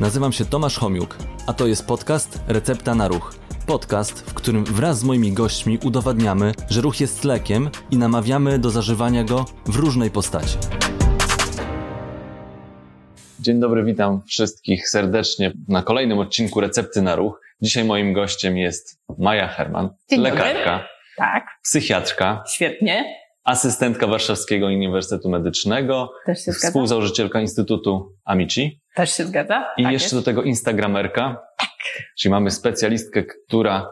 Nazywam się Tomasz Homiuk, a to jest podcast Recepta na Ruch. Podcast, w którym wraz z moimi gośćmi udowadniamy, że ruch jest lekiem i namawiamy do zażywania go w różnej postaci. Dzień dobry, witam wszystkich serdecznie na kolejnym odcinku Recepty na Ruch. Dzisiaj moim gościem jest Maja Herman, Dzień lekarka, dobry. Tak, psychiatrka, świetnie. Asystentka Warszawskiego Uniwersytetu Medycznego, Też się zgadza. współzałożycielka Instytutu Amici Też się zgadza. i tak jeszcze jest. do tego Instagramerka. Czyli mamy specjalistkę, która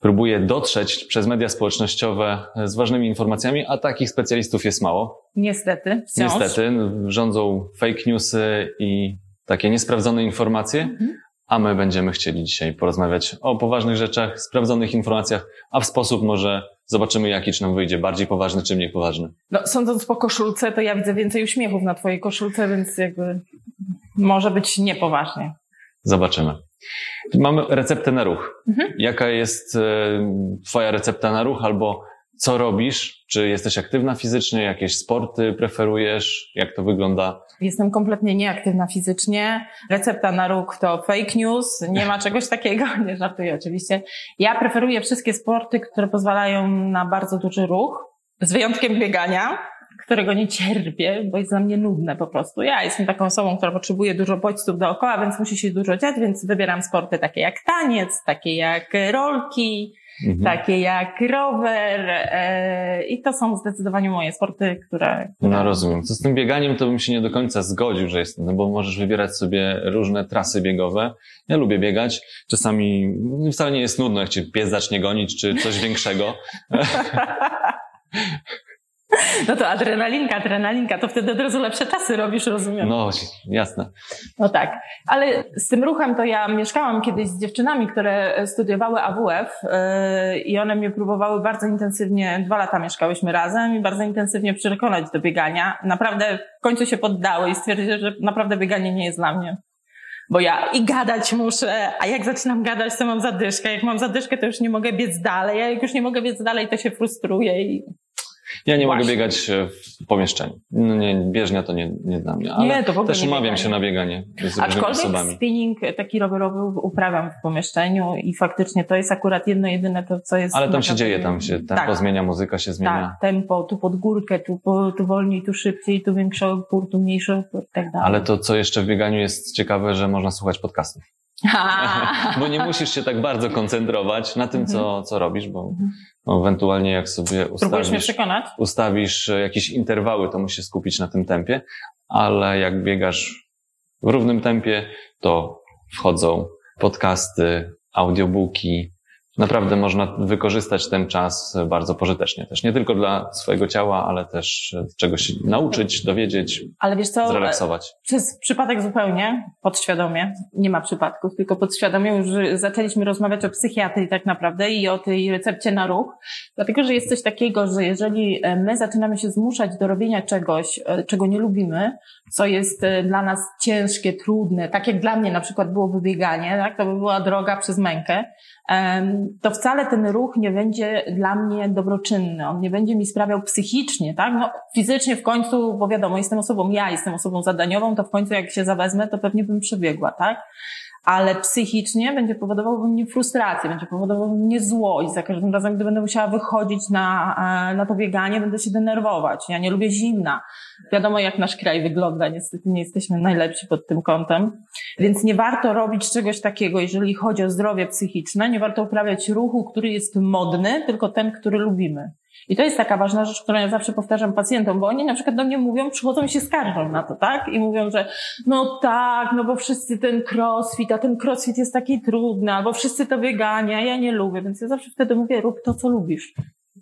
próbuje dotrzeć przez media społecznościowe z ważnymi informacjami, a takich specjalistów jest mało. Niestety, wciąż. Niestety rządzą fake newsy i takie niesprawdzone informacje, Mhm. a my będziemy chcieli dzisiaj porozmawiać o poważnych rzeczach, sprawdzonych informacjach, a w sposób może zobaczymy jaki, czy nam wyjdzie bardziej poważny, czy mniej poważny. No, sądząc po koszulce, to ja widzę więcej uśmiechów na twojej koszulce, więc jakby może być niepoważnie. Zobaczymy. Mamy receptę na ruch. Mhm. Jaka jest e, Twoja recepta na ruch, albo co robisz? Czy jesteś aktywna fizycznie? Jakieś sporty preferujesz? Jak to wygląda? Jestem kompletnie nieaktywna fizycznie. Recepta na róg to fake news. Nie ma czegoś takiego. Nie żartuję oczywiście. Ja preferuję wszystkie sporty, które pozwalają na bardzo duży ruch. Z wyjątkiem biegania, którego nie cierpię, bo jest dla mnie nudne po prostu. Ja jestem taką osobą, która potrzebuje dużo bodźców dookoła, więc musi się dużo dziać, więc wybieram sporty takie jak taniec, takie jak rolki, Mhm. takie jak rower e, i to są zdecydowanie moje sporty, które... które... No rozumiem. Co z tym bieganiem, to bym się nie do końca zgodził, że jest, no bo możesz wybierać sobie różne trasy biegowe. Ja lubię biegać. Czasami no, wcale nie jest nudno, jak cię pies zacznie gonić, czy coś większego. No to adrenalinka, adrenalinka, to wtedy od razu lepsze czasy robisz, rozumiem. No. No, jasne. tak, ale z tym ruchem to ja mieszkałam kiedyś z dziewczynami, które studiowały AWF yy, i one mnie próbowały bardzo intensywnie, dwa lata mieszkałyśmy razem i bardzo intensywnie przekonać do biegania. Naprawdę w końcu się poddały i stwierdziły, że naprawdę bieganie nie jest dla mnie. Bo ja i gadać muszę, a jak zaczynam gadać, to mam zadyszkę. Jak mam zadyszkę, to już nie mogę biec dalej, a jak już nie mogę biec dalej, to się frustruję i Ja nie mogę Właśnie. biegać e, w pomieszczeniu. No nie, bieżnia to nie, nie dla mnie, ale Nie, to w ogóle też nie umawiam bieganie. się na bieganie z Aczkolwiek osobami. spinning taki rowerowy uprawiam w pomieszczeniu i faktycznie to jest akurat jedno jedyne to, co jest... Ale tam się dzieje, tam się tempo tak, zmienia, muzyka się zmienia. tak, tempo, tu pod górkę, tu, tu wolniej, tu szybciej, tu większy opór, tu mniejszy opór i tak dalej. Ale to, co jeszcze w bieganiu jest ciekawe, że można słuchać podcastów. Bo nie musisz się tak bardzo koncentrować na tym, co, co robisz, bo Mhm. no, ewentualnie jak sobie ustawisz, ustawisz e, jakieś interwały, to musisz skupić na tym tempie, ale jak biegasz w równym tempie, to wchodzą podcasty, audiobooki. Naprawdę można wykorzystać ten czas bardzo pożytecznie też. Nie tylko dla swojego ciała, ale też czegoś się nauczyć, dowiedzieć, Ale wiesz co, zrelaksować. przez przypadek zupełnie, podświadomie, nie ma przypadków, tylko podświadomie już zaczęliśmy rozmawiać o psychiatrii tak naprawdę i o tej recepcie na ruch, dlatego, że jest coś takiego, że jeżeli e, my zaczynamy się zmuszać do robienia czegoś, e, czego nie lubimy, co jest e, dla nas ciężkie, trudne, tak jak dla mnie na przykład było wybieganie, tak, to by była droga przez mękę, to wcale ten ruch nie będzie dla mnie dobroczynny, on nie będzie mi sprawiał psychicznie, tak, no fizycznie w końcu, bo wiadomo, jestem osobą, ja jestem osobą zadaniową, to w końcu jak się zawezmę, to pewnie bym przebiegła, tak, ale psychicznie będzie powodował we mnie frustrację, będzie powodował we mnie złość. Za każdym razem, gdy będę musiała wychodzić na, e, na to bieganie, będę się denerwować. Ja nie lubię zimna. Wiadomo, jak nasz kraj wygląda. Niestety nie jesteśmy najlepsi pod tym kątem. Więc nie warto robić czegoś takiego, jeżeli chodzi o zdrowie psychiczne. Nie warto uprawiać ruchu, który jest modny, tylko ten, który lubimy. I to jest taka ważna rzecz, którą ja zawsze powtarzam pacjentom, bo oni na przykład do mnie mówią, przychodzą i się skarżą na to, tak? I mówią, że no tak, no bo wszyscy ten crossfit, a ten crossfit jest taki trudny, albo wszyscy to bieganie, a ja nie lubię, więc ja zawsze wtedy mówię, rób to, co lubisz.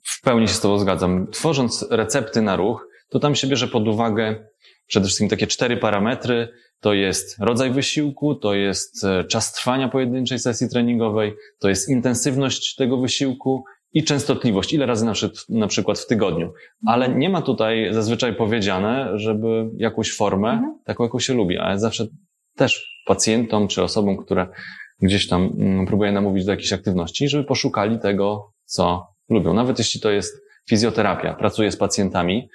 W pełni się z Tobą zgadzam. Tworząc recepty na ruch, to tam się bierze pod uwagę przede wszystkim takie cztery parametry. To jest rodzaj wysiłku, to jest e, czas trwania pojedynczej sesji treningowej, to jest intensywność tego wysiłku i częstotliwość, ile razy na, na przykład w tygodniu. Ale nie ma tutaj zazwyczaj powiedziane, żeby jakąś formę, Mhm. taką jaką się lubi, ale zawsze też pacjentom czy osobom, które gdzieś tam mm, próbuję namówić do jakiejś aktywności, żeby poszukali tego, co lubią. Nawet jeśli to jest fizjoterapia, pracuję z pacjentami,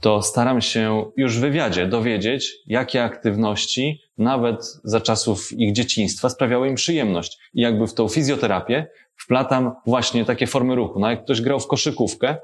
to staram się już w wywiadzie dowiedzieć, jakie aktywności nawet za czasów ich dzieciństwa sprawiały im przyjemność. I jakby w tą fizjoterapię wplatam właśnie takie formy ruchu. No jak ktoś grał w koszykówkę,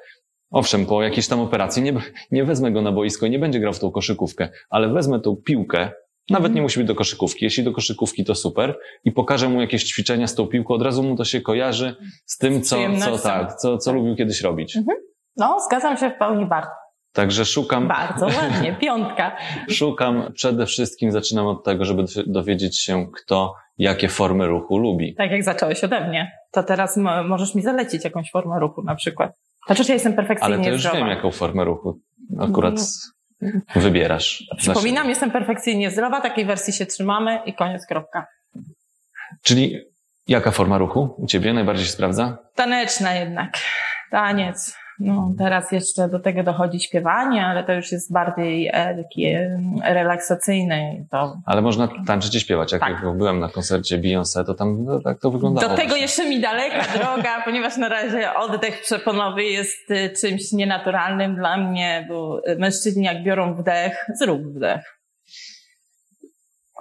owszem, po jakiejś tam operacji nie, nie wezmę go na boisko i nie będzie grał w tą koszykówkę, ale wezmę tą piłkę, nawet mhm. nie musi być do koszykówki. Jeśli do koszykówki, to super. I pokażę mu jakieś ćwiczenia z tą piłką. Od razu mu to się kojarzy z tym, co, co tak, co, co tak. lubił kiedyś robić. Mhm. No, zgadzam się w pełni bardzo. Także szukam. Bardzo ładnie, piątka. szukam przede wszystkim, zaczynam od tego, żeby dowiedzieć się, kto jakie formy ruchu lubi. Tak jak zacząłeś ode mnie, to teraz możesz mi zalecić jakąś formę ruchu na przykład. Znaczy, ja jestem perfekcyjnie Ale to już zdrowa. wiem, jaką formę ruchu akurat no. wybierasz. Przypominam, jestem perfekcyjnie zdrowa, takiej wersji się trzymamy i koniec, kropka. Czyli jaka forma ruchu u Ciebie najbardziej się sprawdza? Taneczna jednak. Taniec. No, teraz jeszcze do tego dochodzi śpiewanie, ale to już jest bardziej e, takie relaksacyjne. To... Ale można tańczyć i śpiewać. Jak, tak. jak byłem na koncercie Beyoncé, to tam no, tak to wyglądało. Do tego właśnie. jeszcze mi daleka droga, ponieważ na razie oddech przeponowy jest y, czymś nienaturalnym dla mnie, bo mężczyźni jak biorą wdech, zrób wdech.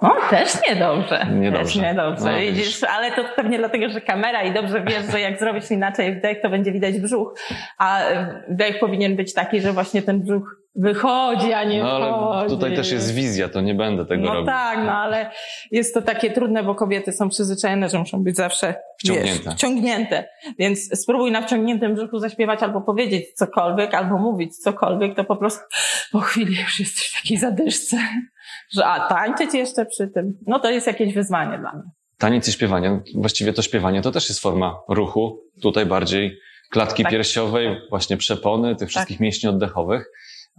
O, też niedobrze. Niedobrze. Też niedobrze. No, widzisz, ale to pewnie dlatego, że kamera i dobrze wiesz, że jak zrobisz inaczej wdech, to będzie widać brzuch, a wdech powinien być taki, że właśnie ten brzuch wychodzi, a nie no, ale wchodzi. Tutaj też jest wizja, to nie będę tego no robił. No tak, no ale jest to takie trudne, bo kobiety są przyzwyczajone, że muszą być zawsze wciągnięte. Wiesz, wciągnięte. Więc spróbuj na wciągniętym brzuchu zaśpiewać albo powiedzieć cokolwiek, albo mówić cokolwiek, to po prostu po chwili już jesteś w takiej zadyszce, że a tańczyć jeszcze przy tym, no to jest jakieś wyzwanie dla mnie. Taniec i śpiewanie, właściwie to śpiewanie to też jest forma ruchu, tutaj bardziej klatki tak. piersiowej, właśnie przepony, tych wszystkich tak. mięśni oddechowych.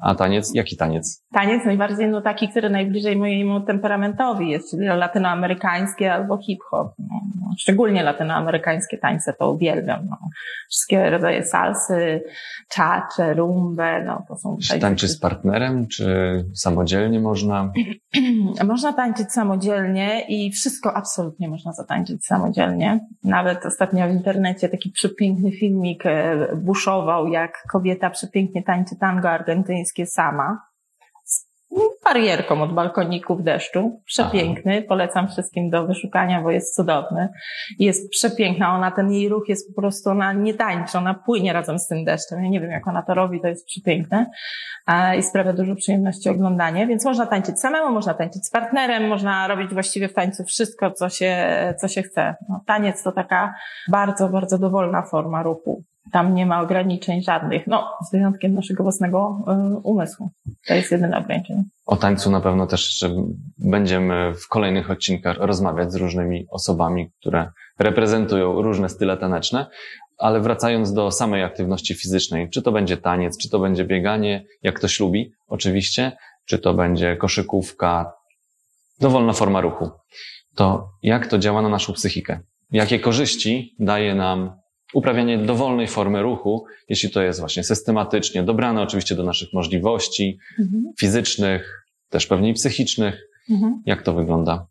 A taniec, jaki taniec? Taniec najbardziej no taki, który najbliżej mojemu temperamentowi jest, czyli latynoamerykańskie albo hip-hop. No, no, szczególnie latynoamerykańskie tańce to uwielbiam. No. Wszystkie rodzaje salsy, czacze, rumbę, no to są... Czy tańczy z partnerem, czy samodzielnie można? można tańczyć samodzielnie i wszystko absolutnie można zatańczyć samodzielnie. Nawet ostatnio w internecie taki przepiękny filmik e, buszował, jak kobieta przepięknie tańczy tango argentyńskie sama barierką od balkoniku w deszczu. Przepiękny. Aha. Polecam wszystkim do wyszukania, bo jest cudowny. Jest przepiękna. Ona, ten jej ruch jest po prostu, ona nie tańczy, ona płynie razem z tym deszczem. Ja nie wiem, jak ona to robi, to jest przepiękne. I sprawia dużo przyjemności oglądanie. Więc można tańczyć samemu, można tańczyć z partnerem, można robić właściwie w tańcu wszystko, co się, co się chce. No, taniec to taka bardzo, bardzo dowolna forma ruchu. Tam nie ma ograniczeń żadnych, no z wyjątkiem naszego własnego y, umysłu. To jest jedyne ograniczenie. O tańcu na pewno też będziemy w kolejnych odcinkach rozmawiać z różnymi osobami, które reprezentują różne style taneczne. Ale wracając do samej aktywności fizycznej, czy to będzie taniec, czy to będzie bieganie, jak ktoś lubi, oczywiście, czy to będzie koszykówka, dowolna forma ruchu, to jak to działa na naszą psychikę? Jakie korzyści daje nam uprawianie dowolnej formy ruchu, jeśli to jest właśnie systematycznie dobrane oczywiście do naszych możliwości mhm. fizycznych, też pewnie i psychicznych. Mhm. Jak to wygląda?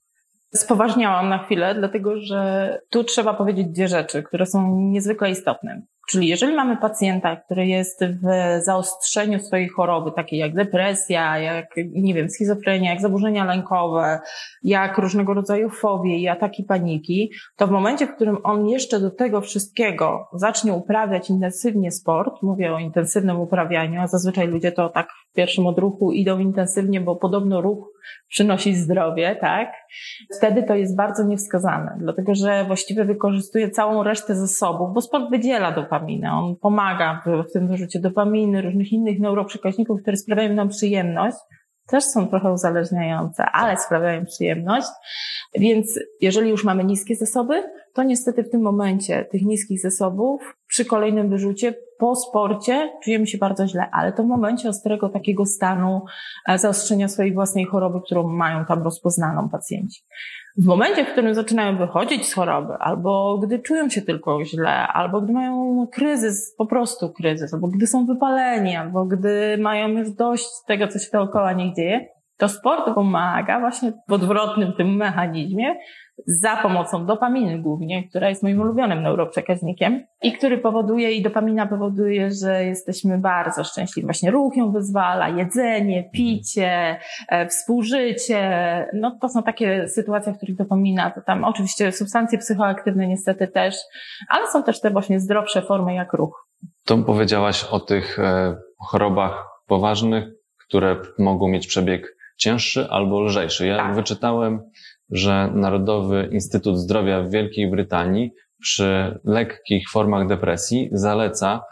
Spoważniałam na chwilę, dlatego że tu trzeba powiedzieć dwie rzeczy, które są niezwykle istotne. Czyli jeżeli mamy pacjenta, który jest w zaostrzeniu swojej choroby, takiej jak depresja, jak, nie wiem, schizofrenia, jak zaburzenia lękowe, jak różnego rodzaju fobie i ataki paniki, to w momencie, w którym on jeszcze do tego wszystkiego zacznie uprawiać intensywnie sport, mówię o intensywnym uprawianiu, a zazwyczaj ludzie to tak w pierwszym odruchu idą intensywnie, bo podobno ruch przynosi zdrowie, tak? Wtedy to jest bardzo niewskazane, dlatego że właściwie wykorzystuje całą resztę zasobów, bo sport wydziela dopaminę, on pomaga w, tym wyrzucie dopaminy, różnych innych neuroprzekaźników, które sprawiają nam przyjemność, też są trochę uzależniające, ale sprawiają przyjemność. Więc jeżeli już mamy niskie zasoby, to niestety w tym momencie tych niskich zasobów przy kolejnym wyrzucie po sporcie czujemy się bardzo źle, ale to w momencie ostrego takiego stanu e, zaostrzenia swojej własnej choroby, którą mają tam rozpoznaną pacjenci. W momencie, w którym zaczynają wychodzić z choroby, albo gdy czują się tylko źle, albo gdy mają kryzys, po prostu kryzys, albo gdy są wypaleni, albo gdy mają już dość tego, co się dookoła nich dzieje, to sport pomaga właśnie w odwrotnym tym mechanizmie za pomocą dopaminy głównie, która jest moim ulubionym neuroprzekaźnikiem i który powoduje, i dopamina powoduje, że jesteśmy bardzo szczęśliwi. Właśnie ruch ją wyzwala, jedzenie, picie, e, współżycie. No to są takie sytuacje, w których dopamina, to tam oczywiście substancje psychoaktywne niestety też, ale są też te właśnie zdrowsze formy jak ruch. To powiedziałaś o tych e, chorobach poważnych, które mogą mieć przebieg cięższy albo lżejszy. Ja tak. wyczytałem, że Narodowy Instytut Zdrowia w Wielkiej Brytanii przy lekkich formach depresji zaleca,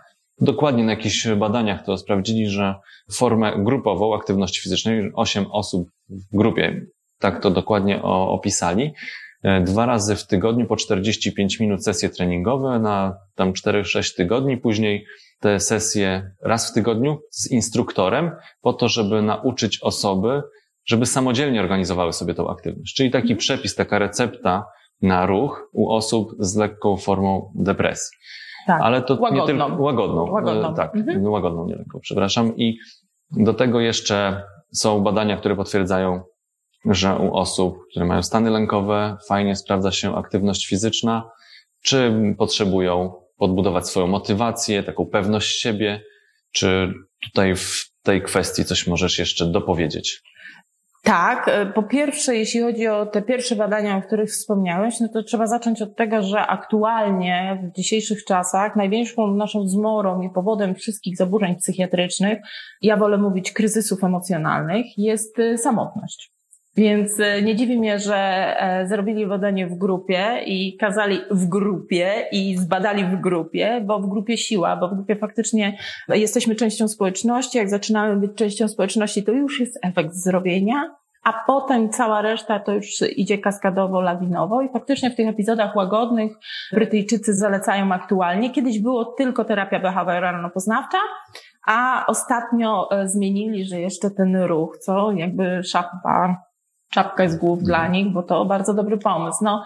dokładnie na jakichś badaniach to sprawdzili, że formę grupową aktywności fizycznej, 8 osób w grupie, tak to dokładnie opisali, e, dwa razy w tygodniu po 45 minut sesje treningowe na tam 4-6 tygodni, później te sesje raz w tygodniu z instruktorem po to, żeby nauczyć osoby, żeby samodzielnie organizowały sobie tą aktywność. Czyli taki mhm. przepis, taka recepta na ruch u osób z lekką formą depresji. Tak, Ale to łagodną. nie tylko łagodną. łagodną. E, tak, mhm. łagodną, nie lekką, przepraszam. I do tego jeszcze są badania, które potwierdzają, że u osób, które mają stany lękowe, fajnie sprawdza się aktywność fizyczna, czy potrzebują podbudować swoją motywację, taką pewność siebie, czy tutaj w tej kwestii coś możesz jeszcze dopowiedzieć? Tak, e, po pierwsze, jeśli chodzi o te pierwsze badania, o których wspomniałeś, no to trzeba zacząć od tego, że aktualnie w dzisiejszych czasach największą naszą zmorą i powodem wszystkich zaburzeń psychiatrycznych, ja wolę mówić kryzysów emocjonalnych, jest e, samotność. Więc e, nie dziwi mnie, że e, zrobili badanie w grupie i kazali w grupie i zbadali w grupie, bo w grupie siła, bo w grupie faktycznie jesteśmy częścią społeczności. Jak zaczynamy być częścią społeczności, to już jest efekt zrobienia, a potem cała reszta to już idzie kaskadowo, lawinowo i faktycznie w tych epizodach łagodnych Brytyjczycy zalecają aktualnie. Kiedyś było tylko terapia behawioralno-poznawcza, a ostatnio e, zmienili, że jeszcze ten ruch, co jakby szapa czapkę z głów dla mhm. nich, bo to bardzo dobry pomysł. No,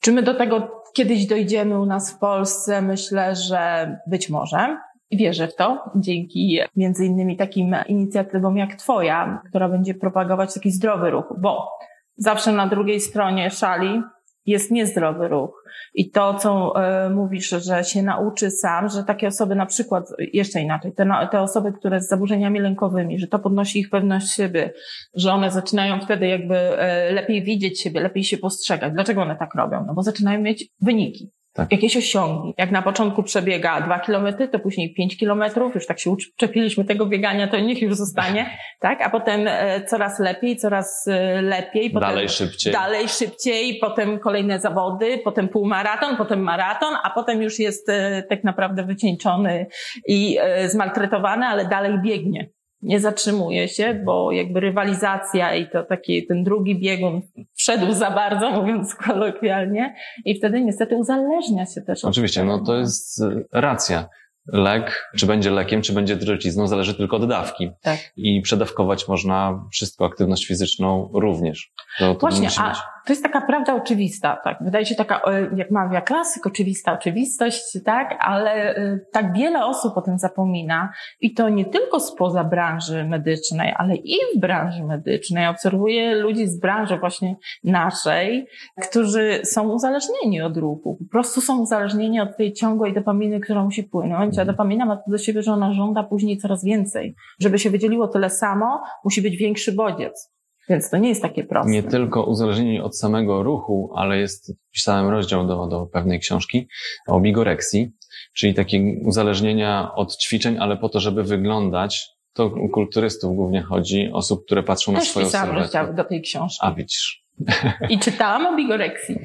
czy my do tego kiedyś dojdziemy u nas w Polsce? Myślę, że być może. Wierzę w to, dzięki między innymi takim inicjatywom jak Twoja, która będzie propagować taki zdrowy ruch, bo zawsze na drugiej stronie szali jest niezdrowy ruch. I to, co y, mówisz, że się nauczy sam, że takie osoby na przykład, jeszcze inaczej, te, te osoby, które z zaburzeniami lękowymi, że to podnosi ich pewność siebie, że one zaczynają wtedy jakby y, lepiej widzieć siebie, lepiej się postrzegać. Dlaczego one tak robią? No bo zaczynają mieć wyniki. Tak. Jakieś osiągi. Jak na początku przebiega dwa kilometry, to później pięć kilometrów, już tak się uczepiliśmy tego biegania, to niech już zostanie, tak? A potem e, coraz lepiej, coraz e, lepiej. Potem dalej szybciej. Dalej szybciej, potem kolejne zawody, potem półmaraton, potem maraton, a potem już jest e, tak naprawdę wycieńczony i zmaltretowany, ale dalej biegnie nie zatrzymuje się, bo jakby rywalizacja i to taki ten drugi biegun wszedł za bardzo, mówiąc kolokwialnie, i wtedy niestety uzależnia się też. Oczywiście, no to jest racja lek, czy będzie lekiem, czy będzie drocizną, zależy tylko od dawki. Tak. I przedawkować można wszystko, aktywność fizyczną również. To, to Właśnie, a to jest taka prawda oczywista, tak? Wydaje się taka, jak mawia klasyk, oczywista oczywistość, tak? Ale y, tak wiele osób o tym zapomina i to nie tylko spoza branży medycznej, ale i w branży medycznej. Obserwuję ludzi z branży właśnie naszej, którzy są uzależnieni od ruchu. Po prostu są uzależnieni od tej ciągłej dopaminy, która musi płynąć, a dopamina ma to do siebie, że ona żąda później coraz więcej. Żeby się wydzieliło tyle samo, musi być większy bodziec. Więc to nie jest takie proste. Nie tylko uzależnienie od samego ruchu, ale jest, pisałem rozdział do, do pewnej książki o bigoreksji, czyli takie uzależnienia od ćwiczeń, ale po to, żeby wyglądać. To u kulturystów głównie chodzi, osób, które patrzą Też na swoją sylwetkę. rozdział do tej książki. A widzisz. I czytałam o bigoreksji.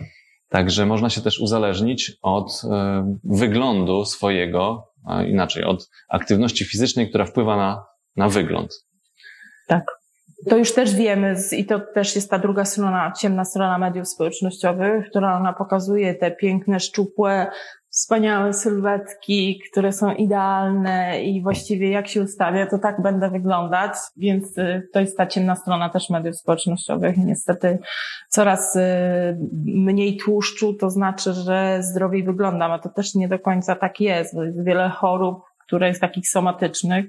Także można się też uzależnić od y, wyglądu swojego, inaczej, od aktywności fizycznej, która wpływa na, na wygląd. Tak. To już też wiemy i to też jest ta druga strona, ciemna strona mediów społecznościowych, która ona pokazuje te piękne, szczupłe, wspaniałe sylwetki, które są idealne i właściwie jak się ustawia, to tak będę wyglądać, więc y, to jest ta ciemna strona też mediów społecznościowych. Niestety coraz y, mniej tłuszczu to znaczy, że zdrowiej wyglądam, a to też nie do końca tak jest, bo jest wiele chorób, które jest takich somatycznych,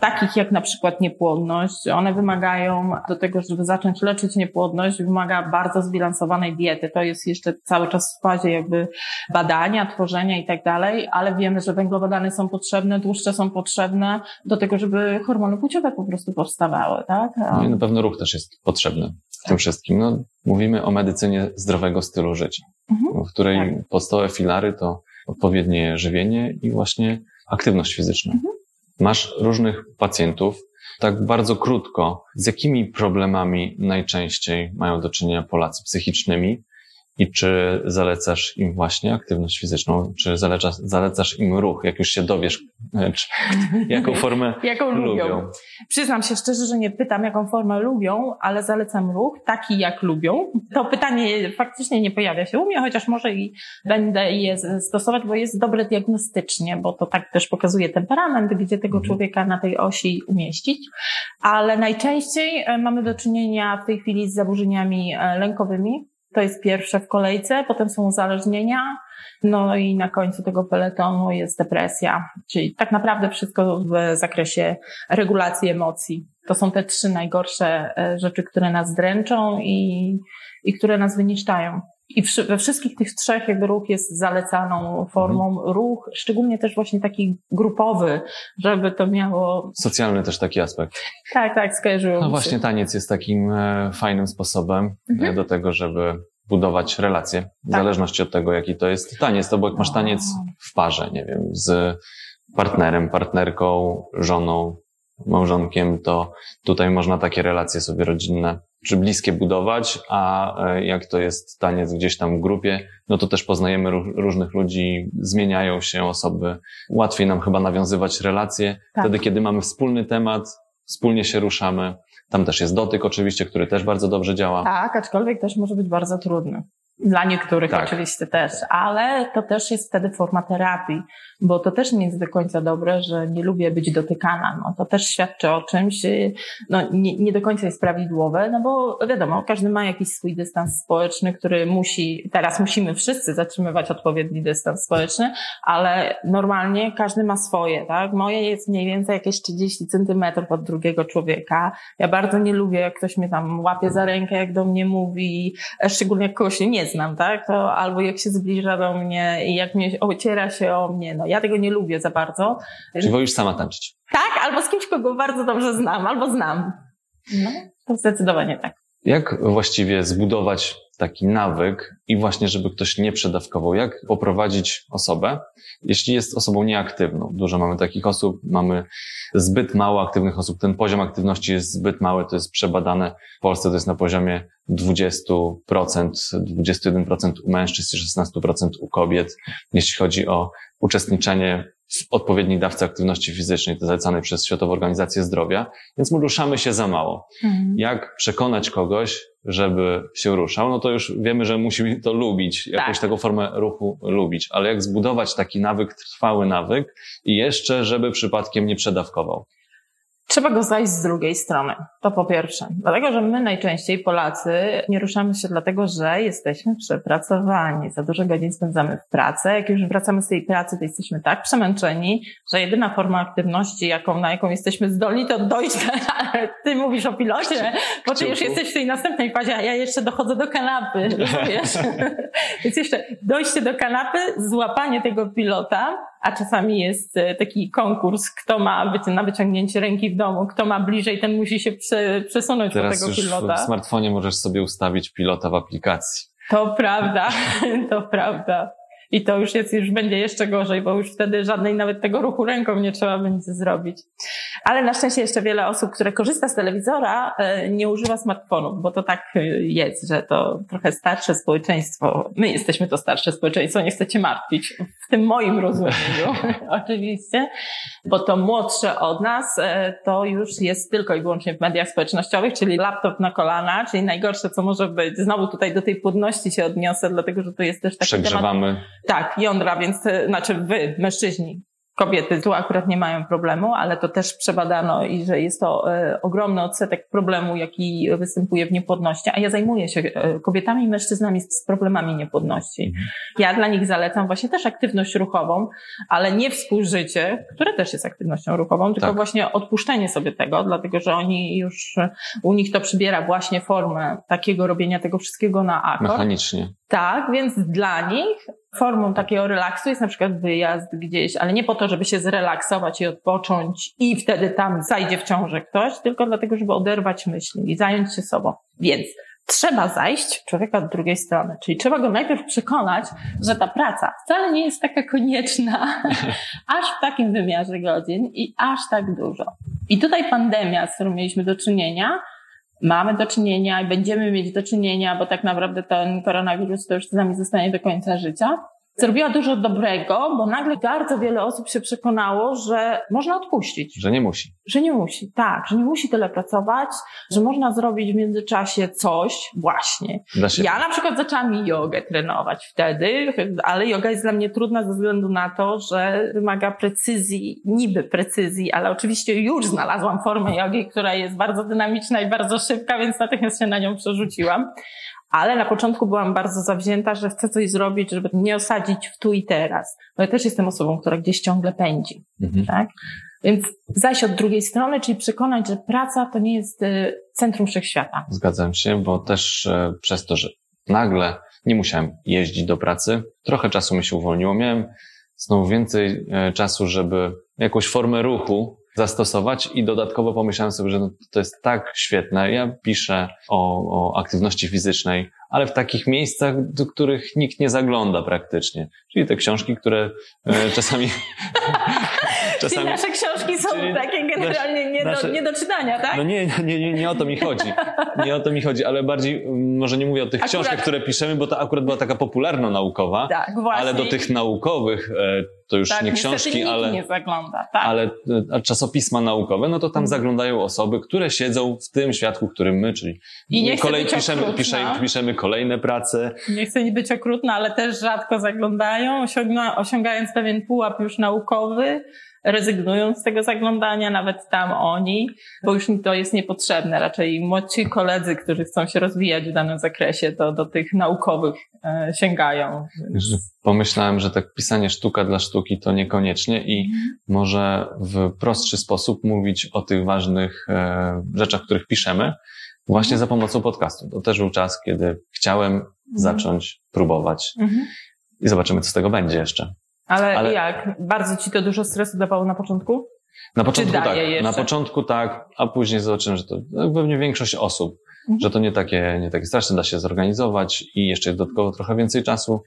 takich jak na przykład niepłodność. One wymagają do tego, żeby zacząć leczyć niepłodność, wymaga bardzo zbilansowanej diety. To jest jeszcze cały czas w fazie jakby badania, tworzenia i tak dalej, ale wiemy, że węglowodany są potrzebne, tłuszcze są potrzebne do tego, żeby hormony płciowe po prostu powstawały, tak? No i na pewno ruch też jest potrzebny w tym wszystkim. No, mówimy o medycynie zdrowego stylu życia, mhm. w której tak. podstawowe filary to odpowiednie żywienie i właśnie aktywność fizyczna. Mhm. Masz różnych pacjentów. Tak bardzo krótko, z jakimi problemami najczęściej mają do czynienia Polacy psychicznymi? I czy zalecasz im właśnie aktywność fizyczną, czy zalecasz, zalecasz im ruch, jak już się dowiesz, e, czy, jaką formę jaką lubią. lubią? Przyznam się szczerze, że nie pytam, jaką formę lubią, ale zalecam ruch taki, jak lubią. To pytanie faktycznie nie pojawia się u mnie, chociaż może i będę je stosować, bo jest dobre diagnostycznie, bo to tak też pokazuje temperament, gdzie tego mhm. człowieka na tej osi umieścić. Ale najczęściej e, mamy do czynienia w tej chwili z zaburzeniami e, lękowymi, to jest pierwsze w kolejce, potem są uzależnienia, no i na końcu tego peletonu jest depresja, czyli tak naprawdę wszystko w zakresie regulacji emocji. To są te trzy najgorsze e, rzeczy, które nas dręczą i, i które nas wyniszczają. I we wszystkich tych trzech jakby ruch jest zalecaną formą mhm. ruch, szczególnie też właśnie taki grupowy, żeby to miało... Socjalny też taki aspekt. Tak, tak, skojarzyłem No właśnie taniec jest takim e, fajnym sposobem e, mhm. do tego, żeby budować relacje, w tak. zależności od tego, jaki to jest taniec. To bo jak masz taniec w parze, nie wiem, z partnerem, partnerką, żoną, małżonkiem, to tutaj można takie relacje sobie rodzinne czy bliskie budować, a e, jak to jest taniec gdzieś tam w grupie, no to też poznajemy różnych ludzi, zmieniają się osoby. Łatwiej nam chyba nawiązywać relacje tak. wtedy, kiedy mamy wspólny temat, wspólnie się ruszamy. Tam też jest dotyk oczywiście, który też bardzo dobrze działa. Tak, aczkolwiek też może być bardzo trudny. Dla niektórych tak. oczywiście też, ale to też jest wtedy forma terapii, bo to też nie jest do końca dobre, że nie lubię być dotykana. No, to też świadczy o czymś, no, nie, nie do końca jest prawidłowe, no bo wiadomo, każdy ma jakiś swój dystans społeczny, który musi, teraz musimy wszyscy zatrzymywać odpowiedni dystans społeczny, ale normalnie każdy ma swoje, tak? Moje jest mniej więcej jakieś 30 centymetrów od drugiego człowieka. Ja bardzo nie lubię, jak ktoś mnie tam łapie za rękę, jak do mnie mówi, szczególnie jak kogoś nie znam, tak? To albo jak się zbliża do mnie i jak mnie ociera się o mnie, no ja tego nie lubię za bardzo. Czy wolisz sama tańczyć? Tak, albo z kimś, kogo bardzo dobrze znam, albo znam. No, to zdecydowanie tak. Jak właściwie zbudować taki nawyk i właśnie, żeby ktoś nie przedawkował? Jak poprowadzić osobę, jeśli jest osobą nieaktywną? Dużo mamy takich osób, mamy zbyt mało aktywnych osób. Ten poziom aktywności jest zbyt mały, to jest przebadane. W Polsce to jest na poziomie 20%, 21% u mężczyzn i 16% u kobiet, jeśli chodzi o uczestniczenie w odpowiedniej dawce aktywności fizycznej, to zalecanej przez Światową Organizację Zdrowia, więc my ruszamy się za mało. Mhm. Jak przekonać kogoś, żeby się ruszał? No to już wiemy, że musi to lubić, jakąś tak. taką formę ruchu lubić, ale jak zbudować taki nawyk, trwały nawyk i jeszcze, żeby przypadkiem nie przedawkował? Trzeba go zajść z drugiej strony. To po pierwsze. Dlatego, że my najczęściej, Polacy, nie ruszamy się dlatego, że jesteśmy przepracowani. Za dużo godzin spędzamy w pracy. Jak już wracamy z tej pracy, to jesteśmy tak przemęczeni, że jedyna forma aktywności, jaką, na jaką jesteśmy zdolni, to dojść. Ty mówisz o pilocie, bo ty już jesteś w tej następnej fazie, a ja jeszcze dochodzę do kanapy. Wiesz? Więc jeszcze dojście do kanapy, złapanie tego pilota, a czasami jest e, taki konkurs, kto ma być na wyciągnięcie ręki w domu, kto ma bliżej, ten musi się przesunąć Teraz do tego już pilota. w smartfonie możesz sobie ustawić pilota w aplikacji. To prawda, to prawda. I to już jest, już będzie jeszcze gorzej, bo już wtedy żadnej nawet tego ruchu ręką nie trzeba będzie zrobić. Ale na szczęście jeszcze wiele osób, które korzysta z telewizora, e, nie używa smartfonów, bo to tak e, jest, że to trochę starsze społeczeństwo, my jesteśmy to starsze społeczeństwo, nie chcecie martwić, w tym moim rozumieniu oczywiście, bo to młodsze od nas, e, to już jest tylko i wyłącznie w mediach społecznościowych, czyli laptop na kolana, czyli najgorsze, co może być. Znowu tutaj do tej płodności się odniosę, dlatego że to jest też taki Przegrzewamy. temat tak, jądra, więc, znaczy wy, mężczyźni, Kobiety tu akurat nie mają problemu, ale to też przebadano i że jest to e, ogromny odsetek problemu, jaki występuje w niepłodności. A ja zajmuję się e, kobietami i mężczyznami z problemami niepłodności. Mhm. Ja dla nich zalecam właśnie też aktywność ruchową, ale nie współżycie, które też jest aktywnością ruchową, tylko Tak. właśnie odpuszczenie sobie tego, dlatego że oni już, u nich to przybiera właśnie formę takiego robienia tego wszystkiego na akord. Mechanicznie. Tak, więc dla nich formą takiego relaksu jest na przykład wyjazd gdzieś, ale nie po to, żeby się zrelaksować i odpocząć i wtedy tam zajdzie w ciążę ktoś, tylko dlatego, żeby oderwać myśli i zająć się sobą. Więc trzeba zajść człowieka od drugiej strony, czyli trzeba go najpierw przekonać, że ta praca wcale nie jest taka konieczna, aż w takim wymiarze godzin i aż tak dużo. I tutaj pandemia, z którą mieliśmy do czynienia, mamy do czynienia i będziemy mieć do czynienia, bo tak naprawdę ten koronawirus to już z nami zostanie do końca życia. Zrobiła dużo dobrego, bo nagle bardzo wiele osób się przekonało, że można odpuścić, Że nie musi. że nie musi, tak, że nie musi tyle pracować, że można zrobić w międzyczasie coś właśnie. Ja na przykład zaczęłam jogę trenować wtedy, ale yoga jest dla mnie trudna ze względu na to, że wymaga precyzji, niby precyzji, ale oczywiście już znalazłam formę jogi, która jest bardzo dynamiczna i bardzo szybka, więc natychmiast się na nią przerzuciłam. Ale na początku byłam bardzo zawzięta, że chcę coś zrobić, żeby nie osadzić w tu i teraz. Bo ja też jestem osobą, która gdzieś ciągle pędzi Mhm. tak? Więc zajść od drugiej strony, czyli przekonać, że praca to nie jest y, centrum wszechświata. Zgadzam się, bo też e, przez to, że nagle nie musiałem jeździć do pracy, trochę czasu mi się uwolniło. Miałem znowu więcej e, czasu, żeby jakąś formę ruchu zastosować i dodatkowo pomyślałem sobie, że no, to jest tak świetne. Ja piszę o, o aktywności fizycznej, ale w takich miejscach, do których nikt nie zagląda praktycznie. Czyli te książki, które e, czasami... Czyli nasze książki są czyli takie generalnie nie, nasze- do, nie do czytania, tak? No nie, nie, nie, nie o to mi chodzi. Nie o to mi chodzi, ale bardziej, mm, może nie mówię o tych Akurat- książkach, które piszemy, bo to akurat była taka popularno-naukowa, tak, właśnie. ale do tych naukowych, e, to już tak, nie książki, ale, nie zagląda, tak. ale e, czasopisma naukowe, no to tam Mhm. zaglądają osoby, które siedzą w tym świadku, w którym my, czyli I nie kolej, piszemy, piszemy, piszemy kolejne prace, Nie chcę nie być okrutna, ale też rzadko zaglądają, osiągając pewien pułap już naukowy, rezygnują z tego zaglądania, nawet tam oni, bo już mi to jest niepotrzebne. Raczej młodsi koledzy, którzy chcą się rozwijać w danym zakresie, to do tych naukowych e, sięgają. że pomyślałem, że tak pisanie sztuka dla sztuki to niekoniecznie i może w prostszy sposób mówić o tych ważnych e, rzeczach, których piszemy, właśnie za pomocą podcastu. To też był czas, kiedy chciałem zacząć próbować Mhm. i zobaczymy, co z tego będzie jeszcze. Ale, Ale- jak? Bardzo ci to dużo stresu dawało na początku? Na początku tak, jeszcze? na początku tak, a później zobaczyłem, że to no, pewnie większość osób, Mhm. że to nie takie, nie takie straszne, da się zorganizować i jeszcze dodatkowo trochę więcej czasu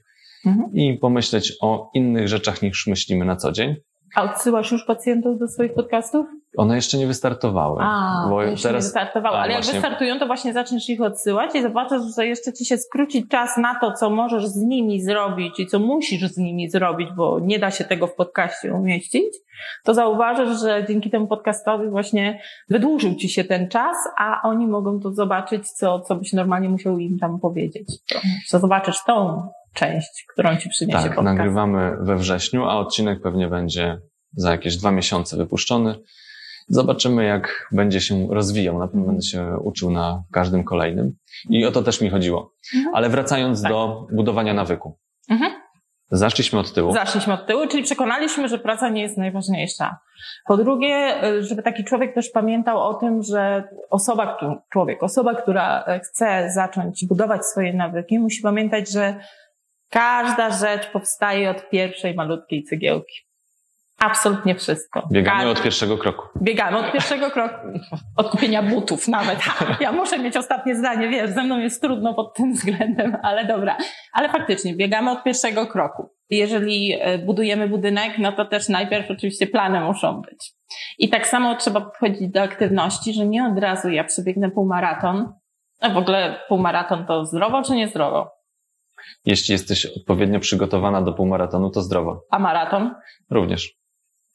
Mhm. i pomyśleć o innych rzeczach niż myślimy na co dzień. A odsyłasz już pacjentów do swoich podcastów? One jeszcze nie wystartowały. A, bo jeszcze nie wystartowało. A, Ale jak wystartują, to właśnie zaczniesz ich odsyłać i zobaczysz, że jeszcze ci się skróci czas na to, co możesz z nimi zrobić i co musisz z nimi zrobić, bo nie da się tego w podcaście umieścić, to zauważysz, że dzięki temu podcastowi właśnie wydłużył ci się ten czas, a oni mogą to zobaczyć, co, co byś normalnie musiał im tam powiedzieć. To, to zobaczysz tą część, którą ci przyniesie Tak, podcast. nagrywamy we wrześniu, a odcinek pewnie będzie za jakieś dwa miesiące wypuszczony. Zobaczymy, jak będzie się rozwijał. Na pewno Mhm. będę się uczył na każdym kolejnym. I o to też mi chodziło. Mhm. Ale wracając Tak. do budowania nawyku. Mhm. Zaszliśmy od tyłu. Zaszliśmy od tyłu, czyli przekonaliśmy, że praca nie jest najważniejsza. Po drugie, y, żeby taki człowiek też pamiętał o tym, że osoba, człowiek, osoba, która e, chce zacząć budować swoje nawyki, musi pamiętać, że każda rzecz powstaje od pierwszej malutkiej cegiełki. Absolutnie wszystko. Biegamy od pierwszego kroku. Biegamy od pierwszego kroku, od kupienia butów nawet. Ha, ja muszę mieć ostatnie zdanie, wiesz, ze mną jest trudno pod tym względem, ale dobra. Ale faktycznie, biegamy od pierwszego kroku. Jeżeli e, budujemy budynek, no to też najpierw oczywiście plany muszą być. I tak samo trzeba podchodzić do aktywności, że nie od razu ja przebiegnę półmaraton. A w ogóle półmaraton to zdrowo czy niezdrowo? Jeśli jesteś odpowiednio przygotowana do półmaratonu, to zdrowo. A maraton? Również.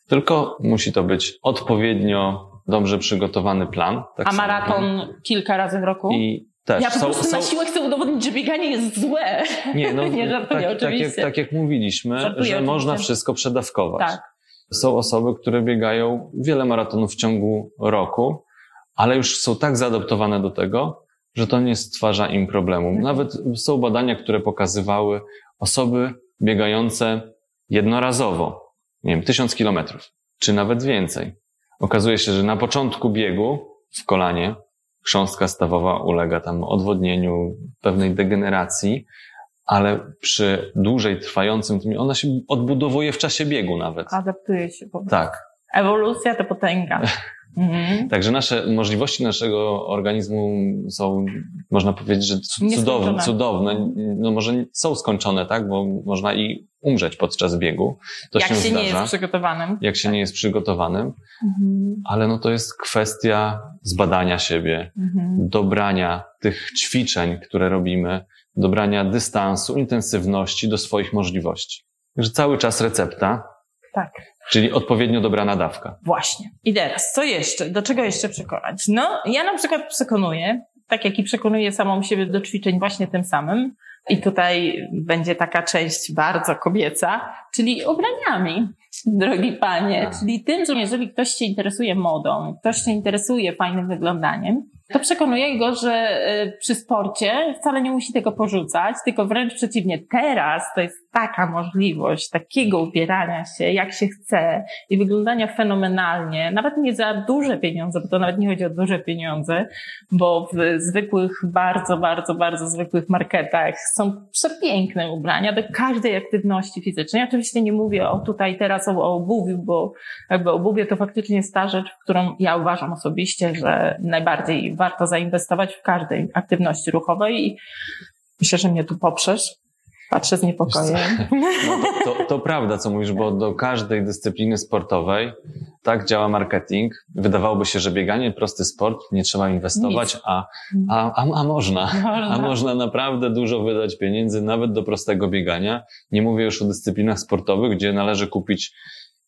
Tylko musi to być odpowiednio dobrze przygotowany plan. Tak A samo. maraton kilka razy w roku? I też ja po są, prostu są, na siłę chcę udowodnić, że bieganie jest złe. Nie, no, Nie żartuję, tak, tak, jak, oczywiście. tak jak mówiliśmy, Żartuję, że oczywiście. można wszystko przedawkować. Tak. Są osoby, które biegają wiele maratonów w ciągu roku, ale już są tak zaadoptowane do tego, że to nie stwarza im problemu. Mhm. Nawet są badania, które pokazywały osoby biegające jednorazowo, nie wiem, tysiąc kilometrów, czy nawet więcej. Okazuje się, że na początku biegu w kolanie chrząstka stawowa ulega tam odwodnieniu, pewnej degeneracji, ale przy dłużej trwającym tym, ona się odbudowuje w czasie biegu nawet. Adaptuje się. Po tak. Ewolucja to potęga. Mhm. Także nasze możliwości naszego organizmu są, można powiedzieć, że cudowne, cudowne. No może są skończone, tak? Bo można i umrzeć podczas biegu. To Jak się, się nie jest przygotowanym. Jak się nie jest przygotowanym. Mhm. Ale no to jest kwestia zbadania siebie, mhm. dobrania tych ćwiczeń, które robimy, dobrania dystansu, intensywności do swoich możliwości. Także cały czas recepta. Tak. Czyli odpowiednio dobrana dawka. Właśnie. I teraz, co jeszcze? Do czego jeszcze przekonać? No, ja na przykład przekonuję, tak jak i przekonuję samą siebie do ćwiczeń właśnie tym samym. I tutaj będzie taka część bardzo kobieca, czyli ubraniami, drogi panie. Tak. Czyli tym, że jeżeli ktoś się interesuje modą, ktoś się interesuje fajnym wyglądaniem, to przekonuje go, że e, przy sporcie wcale nie musi tego porzucać, tylko wręcz przeciwnie. Teraz to jest taka możliwość takiego ubierania się, jak się chce i wyglądania fenomenalnie, nawet nie za duże pieniądze, bo to nawet nie chodzi o duże pieniądze, bo w zwykłych, bardzo, bardzo, bardzo zwykłych marketach są przepiękne ubrania do każdej aktywności fizycznej. Oczywiście nie mówię o tutaj teraz o, o obuwiu, bo jakby obuwie to faktycznie jest ta rzecz, w którą ja uważam osobiście, że najbardziej warto zainwestować w każdej aktywności ruchowej i myślę, że mnie tu poprzesz. Patrzę z niepokojem. No to, to, to, prawda, co mówisz, bo do każdej dyscypliny sportowej tak działa marketing. Wydawałoby się, że bieganie prosty sport, nie trzeba inwestować, a, a, a, a można. A można naprawdę dużo wydać pieniędzy nawet do prostego biegania. Nie mówię już o dyscyplinach sportowych, gdzie należy kupić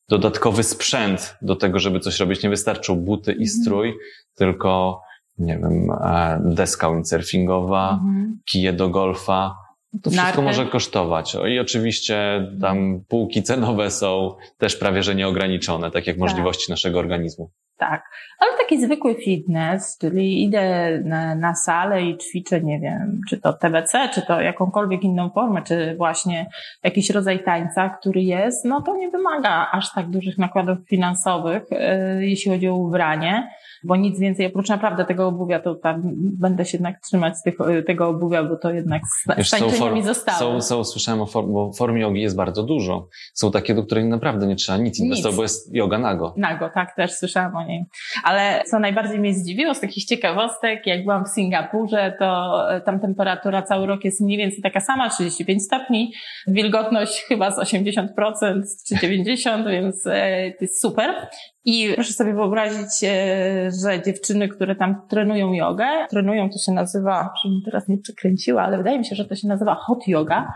dodatkowy sprzęt do tego, żeby coś robić. Nie wystarczą buty i strój, tylko nie wiem, e, deska windsurfingowa, mhm. kije do golfa, to wszystko może kosztować. I oczywiście tam półki cenowe są też prawie że nieograniczone, tak jak tak. możliwości naszego organizmu. Tak, ale taki zwykły fitness, czyli idę na, na salę i ćwiczę, nie wiem, czy to TBC, czy to jakąkolwiek inną formę, czy właśnie jakiś rodzaj tańca, który jest, no to nie wymaga aż tak dużych nakładów finansowych, yy, jeśli chodzi o ubranie bo nic więcej, oprócz naprawdę tego obuwia, to tam będę się jednak trzymać z tych, tego obuwia, bo to jednak z tańczenia mi zostało. Są, są, słyszałem o form, bo form jogi jest bardzo dużo. Są takie, do których naprawdę nie trzeba nic inwestować, bo jest yoga nago. Nago, tak, też słyszałam o niej. Ale co najbardziej mnie zdziwiło z takich ciekawostek, jak byłam w Singapurze, to tam temperatura cały rok jest mniej więcej taka sama, 35 stopni, wilgotność chyba z 80% czy 90%, więc e, to jest super. I proszę sobie wyobrazić, e, że dziewczyny, które tam trenują jogę, trenują, to się nazywa, żebym teraz nie przekręciła, ale wydaje mi się, że to się nazywa hot yoga,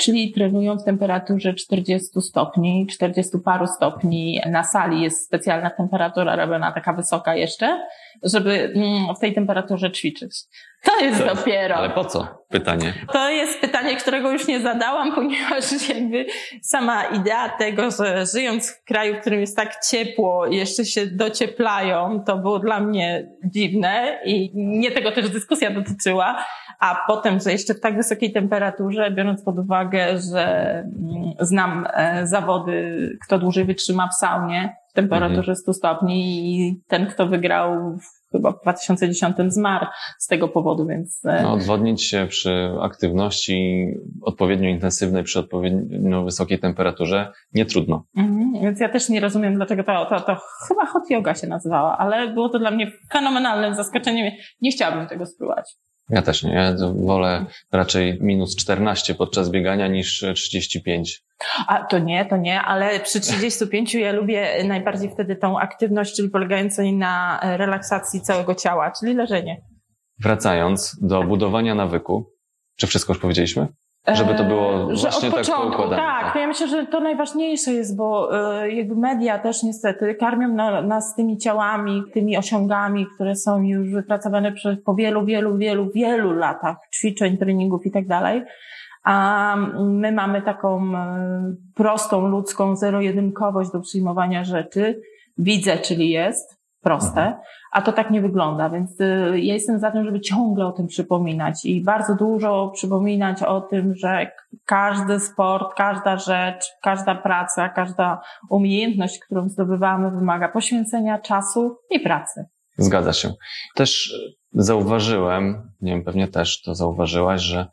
czyli trenują w temperaturze 40 stopni, 40 paru stopni. Na sali jest specjalna temperatura robiona taka wysoka jeszcze, żeby mm, w tej temperaturze ćwiczyć. To jest to, dopiero. Ale po co? Pytanie. To jest pytanie, którego już nie zadałam, ponieważ jakby sama idea tego, że żyjąc w kraju, w którym jest tak ciepło, jeszcze się docieplają, to było dla mnie dziwne i nie tego też dyskusja dotyczyła. A potem, że jeszcze w tak wysokiej temperaturze, biorąc pod uwagę, że mm, znam e, zawody, kto dłużej wytrzyma w saunie temperaturze 100 mhm. stopni i ten, kto wygrał chyba w 2010 zmarł z tego powodu, więc... E, no, odwodnić się przy aktywności odpowiednio intensywnej, przy odpowiednio wysokiej temperaturze nie trudno. Mhm, więc ja też nie rozumiem, dlaczego to, to, to chyba hot yoga się nazywała, ale było to dla mnie fenomenalnym zaskoczeniem. Nie chciałabym tego spróbować. Ja też nie. Ja wolę raczej minus 14 podczas biegania niż 35. A to nie, to nie, ale przy 35 ja lubię najbardziej wtedy tą aktywność, czyli polegającej na relaksacji całego ciała, czyli leżenie. Wracając do budowania nawyku, czy wszystko już powiedzieliśmy? Żeby to było że właśnie od tak początku, układane. Tak, ja myślę, że to najważniejsze jest, bo e, jakby media też niestety karmią nas tymi ciałami, tymi osiągami, które są już wypracowane przez, po wielu, wielu, wielu, wielu latach ćwiczeń, treningów i tak dalej. A my mamy taką e, prostą, ludzką, zero-jedynkowość do przyjmowania rzeczy. Widzę, czyli jest, proste, mhm. a to tak nie wygląda, więc y, ja jestem za tym, żeby ciągle o tym przypominać i bardzo dużo przypominać o tym, że każdy sport, każda rzecz, każda praca, każda umiejętność, którą zdobywamy, wymaga poświęcenia czasu i pracy. Zgadza się. Też zauważyłem, nie wiem, pewnie też to zauważyłaś, że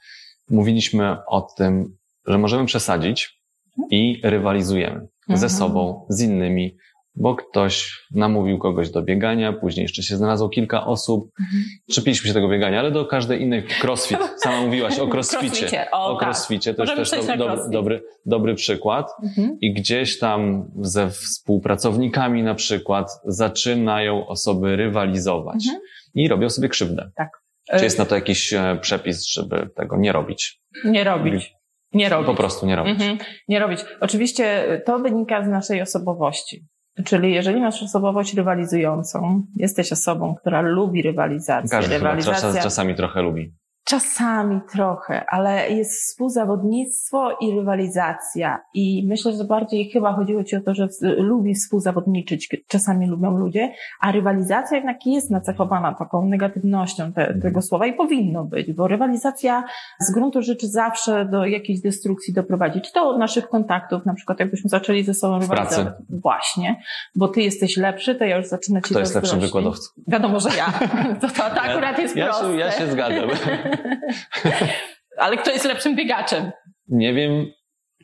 mówiliśmy o tym, że możemy przesadzić i rywalizujemy mhm. ze sobą, z innymi, bo ktoś namówił kogoś do biegania, później jeszcze się znalazło kilka osób. Mhm. Czepiliśmy się tego biegania, ale do każdej innej crossfit. Sama mówiłaś o crossficie. O, o tak. crossficie, to jest też do, do, dobry, dobry przykład. Mhm. I gdzieś tam ze współpracownikami na przykład zaczynają osoby rywalizować mhm. i robią sobie krzywdę. Tak. Czy jest na to jakiś e, przepis, żeby tego nie robić? Nie robić. Nie robić. Po prostu nie robić. Mhm. Nie robić. Oczywiście to wynika z naszej osobowości. Czyli jeżeli masz osobowość rywalizującą, jesteś osobą, która lubi rywalizację. Każdy rywalizacja... czasami trochę lubi. Czasami trochę, ale jest współzawodnictwo i rywalizacja. I myślę, że bardziej chyba chodziło Ci o to, że lubi współzawodniczyć, czasami lubią ludzie, a rywalizacja jednak jest nacechowana taką negatywnością te, mhm. tego słowa i powinno być, bo rywalizacja z gruntu rzeczy zawsze do jakiejś destrukcji doprowadzi. Czy to od naszych kontaktów, na przykład jakbyśmy zaczęli ze sobą rywalizować. Właśnie, bo Ty jesteś lepszy, to ja już zaczynam Ci Kto jest lepszym wykładowcą? Wiadomo, że ja. To, to, to akurat jest ja, proste. Ja się, ja się zgadzam. Ale kto jest lepszym biegaczem? Nie wiem.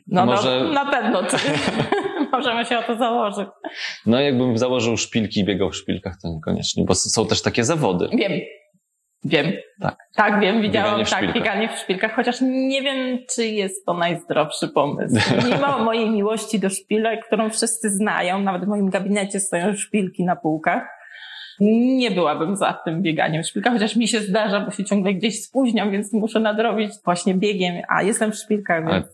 No, no może... no na pewno ty. Możemy się o to założyć. No jakbym założył szpilki i biegał w szpilkach, to niekoniecznie, bo są też takie zawody. Wiem. Wiem. Tak. Tak, wiem, widziałam bieganie tak, bieganie w szpilkach, chociaż nie wiem, czy jest to najzdrowszy pomysł. Mimo mojej miłości do szpilek, którą wszyscy znają, nawet w moim gabinecie stoją szpilki na półkach, nie byłabym za tym bieganiem w szpilkach, chociaż mi się zdarza, bo się ciągle gdzieś spóźniam, więc muszę nadrobić właśnie biegiem, a jestem w szpilkach, więc... Ale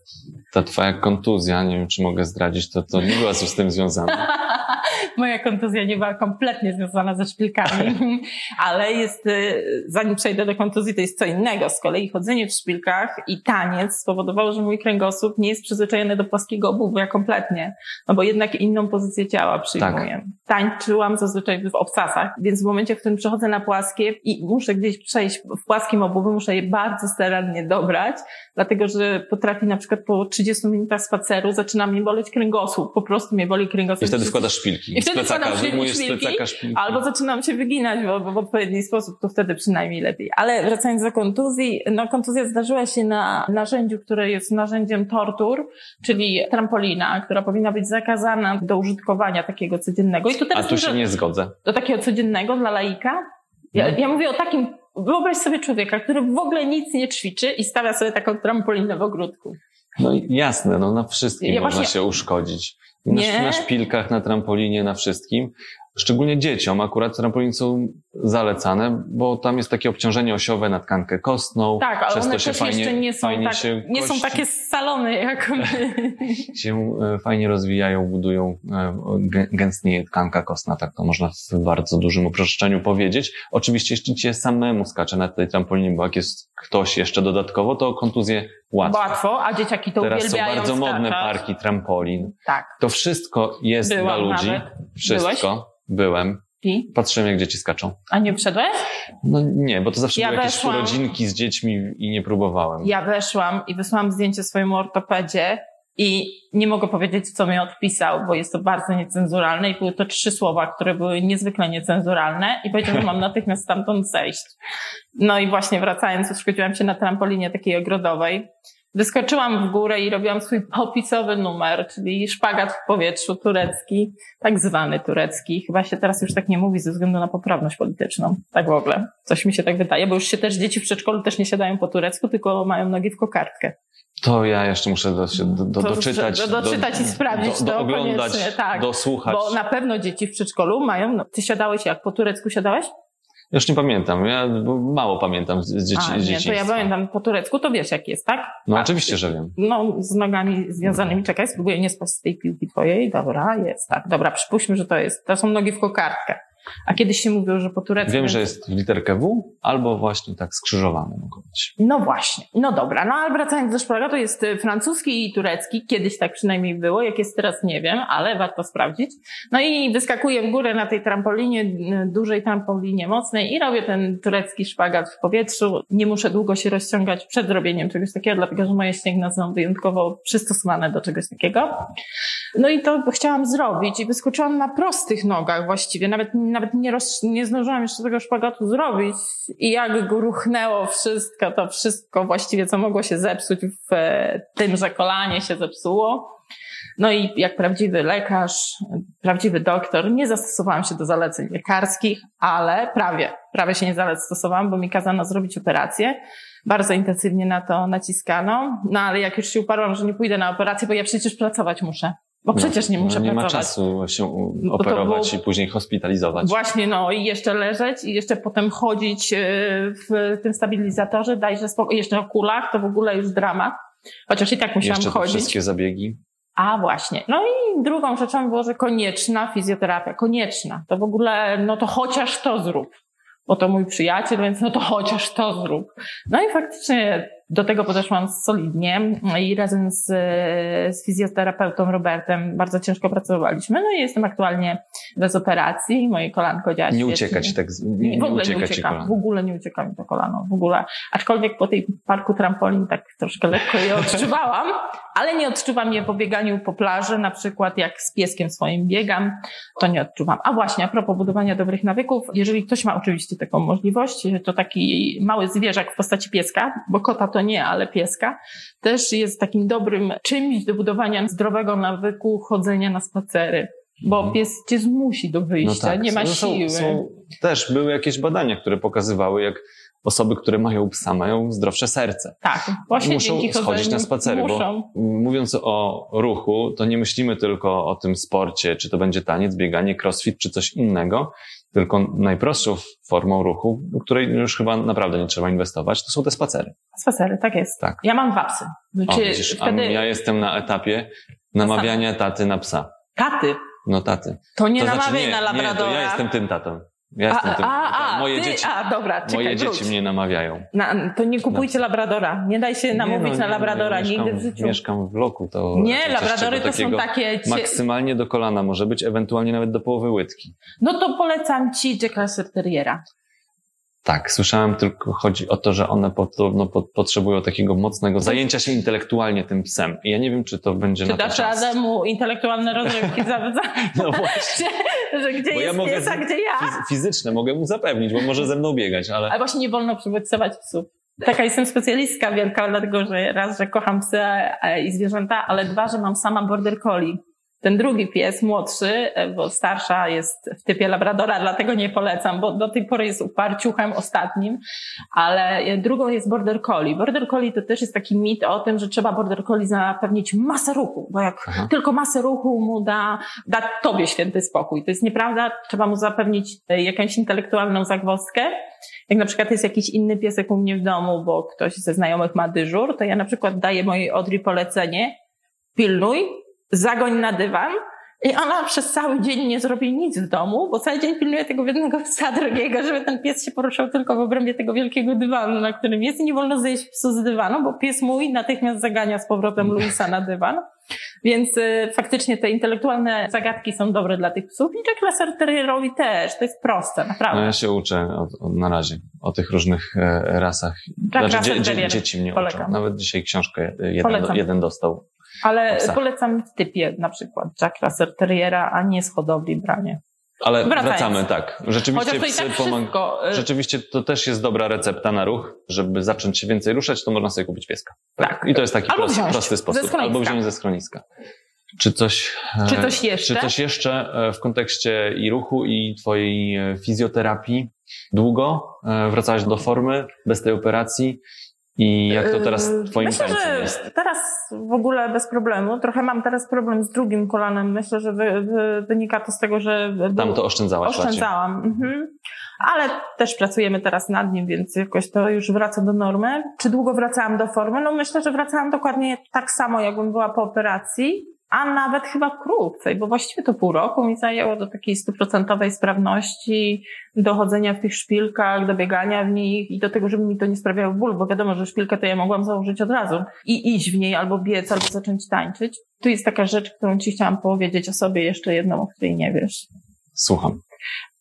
ta twoja kontuzja, nie wiem, czy mogę zdradzić, to, to nie była z tym związana. Moja kontuzja nie była kompletnie związana ze szpilkami, ale jest, y, zanim przejdę do kontuzji, to jest co innego. Z kolei chodzenie w szpilkach i taniec spowodowało, że mój kręgosłup nie jest przyzwyczajony do płaskiego obuwia kompletnie, no bo jednak inną pozycję ciała przyjmuję. Tak. Tańczyłam zazwyczaj w obcasach, więc w momencie, w którym przechodzę na płaskie i muszę gdzieś przejść w płaskim obuwiu, muszę je bardzo starannie dobrać, dlatego że potrafi na przykład po 30 minutach spaceru zaczyna mnie boleć kręgosłup, po prostu mnie boli kręgosłup. I wtedy wkładasz szpilki. I wtedy plecaka, wyjmujesz z plecaka szpilki. Albo zaczynam się wyginać w, w odpowiedni sposób, to wtedy przynajmniej lepiej. Ale wracając do kontuzji, no kontuzja zdarzyła się na narzędziu, które jest narzędziem tortur, czyli trampolina, która powinna być zakazana do użytkowania takiego codziennego. I tu teraz A tu się nie zgodzę. Do takiego codziennego dla laika? Ja, no. ja mówię o takim, wyobraź sobie człowieka, który w ogóle nic nie ćwiczy i stawia sobie taką trampolinę w ogródku. No jasne, no na wszystkim ja można właśnie... się uszkodzić. Na, na szpilkach, na trampolinie, na wszystkim. Szczególnie dzieciom akurat trampoliny są zalecane, bo tam jest takie obciążenie osiowe na tkankę kostną. Tak, ale one się też fajnie, jeszcze nie są, tak, nie są takie salony jak my. się e, fajnie rozwijają, budują, e, gęstnieje tkanka kostna, tak to można w bardzo dużym uproszczeniu powiedzieć. Oczywiście jeśli cię samemu skacze na tej trampolinie, bo jak jest ktoś jeszcze dodatkowo, to kontuzję łatwo. Łatwo, a dzieciaki to Teraz uwielbiają są bardzo skaczać. modne parki trampolin. Tak. To wszystko jest Byłam dla ludzi. Nawet. Wszystko. Byłeś? Byłem. I? Patrzyłem, jak dzieci skaczą. A nie wszedłeś? No nie, bo to zawsze ja były jakieś weszłam, urodzinki z dziećmi i nie próbowałem. Ja weszłam i wysłałam zdjęcie swojemu ortopedzie i nie mogę powiedzieć, co mi odpisał, bo jest to bardzo niecenzuralne i były to trzy słowa, które były niezwykle niecenzuralne i powiedział, że mam natychmiast stamtąd zejść. No i właśnie wracając, uszkodziłam się na trampolinie takiej ogrodowej Wyskoczyłam w górę i robiłam swój popisowy numer, czyli szpagat w powietrzu turecki, tak zwany turecki. Chyba się teraz już tak nie mówi ze względu na poprawność polityczną. Tak w ogóle. Coś mi się tak wydaje, bo już się też dzieci w przedszkolu też nie siadają po turecku, tylko mają nogi w kokardkę. To ja jeszcze muszę do, do, do, doczytać. Do, doczytać do, i sprawdzić do, do, to oglądać, tak. dosłuchać. Bo na pewno dzieci w przedszkolu mają, no, ty siadałeś jak? Po turecku siadałeś? Już nie pamiętam, ja mało pamiętam z, dzieci, A, nie, to ja pamiętam po turecku, to wiesz jak jest, tak? No A, oczywiście, że wiem. No, z nogami związanymi, czekaj, spróbuję nie spać z tej piłki twojej, dobra, jest, tak, dobra, przypuśćmy, że to jest, to są nogi w kokardkę. A kiedyś się mówiło, że po turecku... Wiem, że jest w literkę W, albo właśnie tak skrzyżowane mogą być. No właśnie. No dobra. No ale wracając do szpagatu, jest y, francuski i turecki. Kiedyś tak przynajmniej było. Jak jest teraz, nie wiem, ale warto sprawdzić. No i wyskakuję w górę na tej trampolinie, y, dużej trampolinie mocnej i robię ten turecki szpagat w powietrzu. Nie muszę długo się rozciągać przed robieniem czegoś takiego, dlatego że moje ścięgna są wyjątkowo przystosowane do czegoś takiego. No i to chciałam zrobić i wyskoczyłam na prostych nogach właściwie. Nawet, nawet nie, roz, nie zdążyłam jeszcze tego szpagatu zrobić i jak go ruchnęło wszystko, to wszystko właściwie, co mogło się zepsuć w e, tymże kolanie się zepsuło. No i jak prawdziwy lekarz, prawdziwy doktor, nie zastosowałam się do zaleceń lekarskich, ale prawie, prawie się nie zastosowałam, bo mi kazano zrobić operację. Bardzo intensywnie na to naciskano. No ale jak już się uparłam, że nie pójdę na operację, bo ja przecież pracować muszę. Bo no, przecież nie muszę no, nie pracować. ma czasu się operować było... i później hospitalizować. Właśnie, no i jeszcze leżeć i jeszcze potem chodzić e, w tym stabilizatorze, dajże spokój, jeszcze o kulach, to w ogóle już dramat. Chociaż i tak musiałam jeszcze chodzić. wszystkie zabiegi. A właśnie. No i drugą rzeczą było, że konieczna fizjoterapia. Konieczna. To w ogóle, no to chociaż to zrób. Bo to mój przyjaciel, więc no to chociaż to zrób. No i faktycznie do tego podeszłam solidnie i razem z, z fizjoterapeutą Robertem bardzo ciężko pracowaliśmy. No i jestem aktualnie bez operacji. Moje kolanko działa Nie uciekać tak, nie, nie w ogóle nie ucieka. W ogóle nie ucieka mi to kolano. W ogóle. Aczkolwiek po tej parku trampolin tak troszkę lekko je odczuwałam, ale nie odczuwam je po bieganiu po plaży, na przykład jak z pieskiem swoim biegam, to nie odczuwam. A właśnie, a propos budowania dobrych nawyków, jeżeli ktoś ma oczywiście taką możliwość, to taki mały zwierzak w postaci pieska, bo kota to to nie, ale pieska, też jest takim dobrym czymś do budowania zdrowego nawyku chodzenia na spacery. Bo mhm. pies cię zmusi do wyjścia, no tak. nie ma siły. Są, też były jakieś badania, które pokazywały, jak osoby, które mają psa, mają zdrowsze serce. Tak, właśnie muszą dzięki schodzić na spacery, muszą. bo mówiąc o ruchu, to nie myślimy tylko o tym sporcie, czy to będzie taniec, bieganie, crossfit, czy coś innego, tylko najprostszą formą ruchu, w której już chyba naprawdę nie trzeba inwestować, to są te spacery. Spacery, tak jest. Tak. Ja mam dwa psy. Znaczy, o, widzisz, wtedy... ja jestem na etapie namawiania taty na psa. Taty? No taty. To nie to namawiaj znaczy, nie, na labradora. Nie, to ja jestem tym tatą. Ja jestem a, tym. A, a, moje ty, dzieci, a, dobra, czekaj, moje wróć. dzieci mnie namawiają. Na, to nie kupujcie labradora. Nie daj się namówić no, na labradora no, nigdy w życiu. Mieszkam w bloku, to. Nie, labradory to są takie. Maksymalnie do kolana może być, ewentualnie nawet do połowy łydki. No to polecam ci Jacka Terriera. Tak, słyszałem, tylko chodzi o to, że one podobno potrzebują takiego mocnego zajęcia się intelektualnie tym psem. I ja nie wiem, czy to będzie czy na to dasz radę mu intelektualne rozrywki zapewnić? No właśnie. że, że gdzie Bo jest ja mogę pies, a gdzie ja? Fizyczne mogę mu zapewnić, bo może ze mną biegać, ale... Ale właśnie nie wolno przybodźcować psów. Taka jestem specjalistka wielka, dlatego że raz, że kocham psy i zwierzęta, ale dwa, że mam sama border collie. Ten drugi pies, młodszy, e, bo starsza jest w typie labradora, dlatego nie polecam, bo do tej pory jest uparciuchem ostatnim, ale drugą jest border collie. Border collie to też jest taki mit o tym, że trzeba border collie zapewnić masę ruchu, bo jak Aha. tylko masę ruchu mu da, da tobie święty spokój. To jest nieprawda, trzeba mu zapewnić e, jakąś intelektualną zagwozdkę. Jak na przykład jest jakiś inny piesek u mnie w domu, bo ktoś ze znajomych ma dyżur, to ja na przykład daję mojej Odri polecenie, pilnuj, zagoń na dywan. I ona przez cały dzień nie zrobi nic w domu, bo cały dzień pilnuje tego biednego psa drogiego, żeby ten pies się poruszał tylko w obrębie tego wielkiego dywanu, na którym jest i nie wolno zejść psu z dywanu, bo pies mój natychmiast zagania z powrotem Luisa na dywan. Więc y, faktycznie te intelektualne zagadki są dobre dla tych psów i Jack Lasser Terrierowi też. To jest proste, naprawdę. No ja się uczę od, od, na razie o tych różnych e, rasach. Jack znaczy, dzie, dzie, dzieci mnie Polecam. uczą. Nawet dzisiaj książkę jeden, jeden dostał ale polecam w typie na przykład Jack Russell Terriera, a nie z hodowli branie. Ale Wracając. wracamy, tak. Rzeczywiście, psy tak y- Rzeczywiście to też jest dobra recepta na ruch, żeby zacząć się więcej ruszać, to można sobie kupić pieska. Tak. I to jest taki prosty, prosty sposób. Albo wziąć ze schroniska. Czy coś, czy coś jeszcze? Czy coś jeszcze e, w kontekście i ruchu, i twojej e, fizjoterapii? Długo e, wracałaś do formy bez tej operacji? I jak to teraz yy, twoim Myślę, że jest? teraz w ogóle bez problemu. Trochę mam teraz problem z drugim kolanem. Myślę, że wy, wy, wynika to z tego, że... Tam to oszczędzałaś Oszczędzałam. Mhm. Ale też pracujemy teraz nad nim, więc jakoś to już wraca do normy. Czy długo wracałam do formy? No myślę, że wracałam dokładnie tak samo, jakbym była po operacji. A nawet chyba krócej, bo właściwie to pół roku mi zajęło do takiej stuprocentowej sprawności, dochodzenia w tych szpilkach, do biegania w nich i do tego, żeby mi to nie sprawiało ból, bo wiadomo, że szpilkę to ja mogłam założyć od razu i iść w niej albo biec, albo zacząć tańczyć. Tu jest taka rzecz, którą ci chciałam powiedzieć o sobie jeszcze jedną, o której nie wiesz. Słucham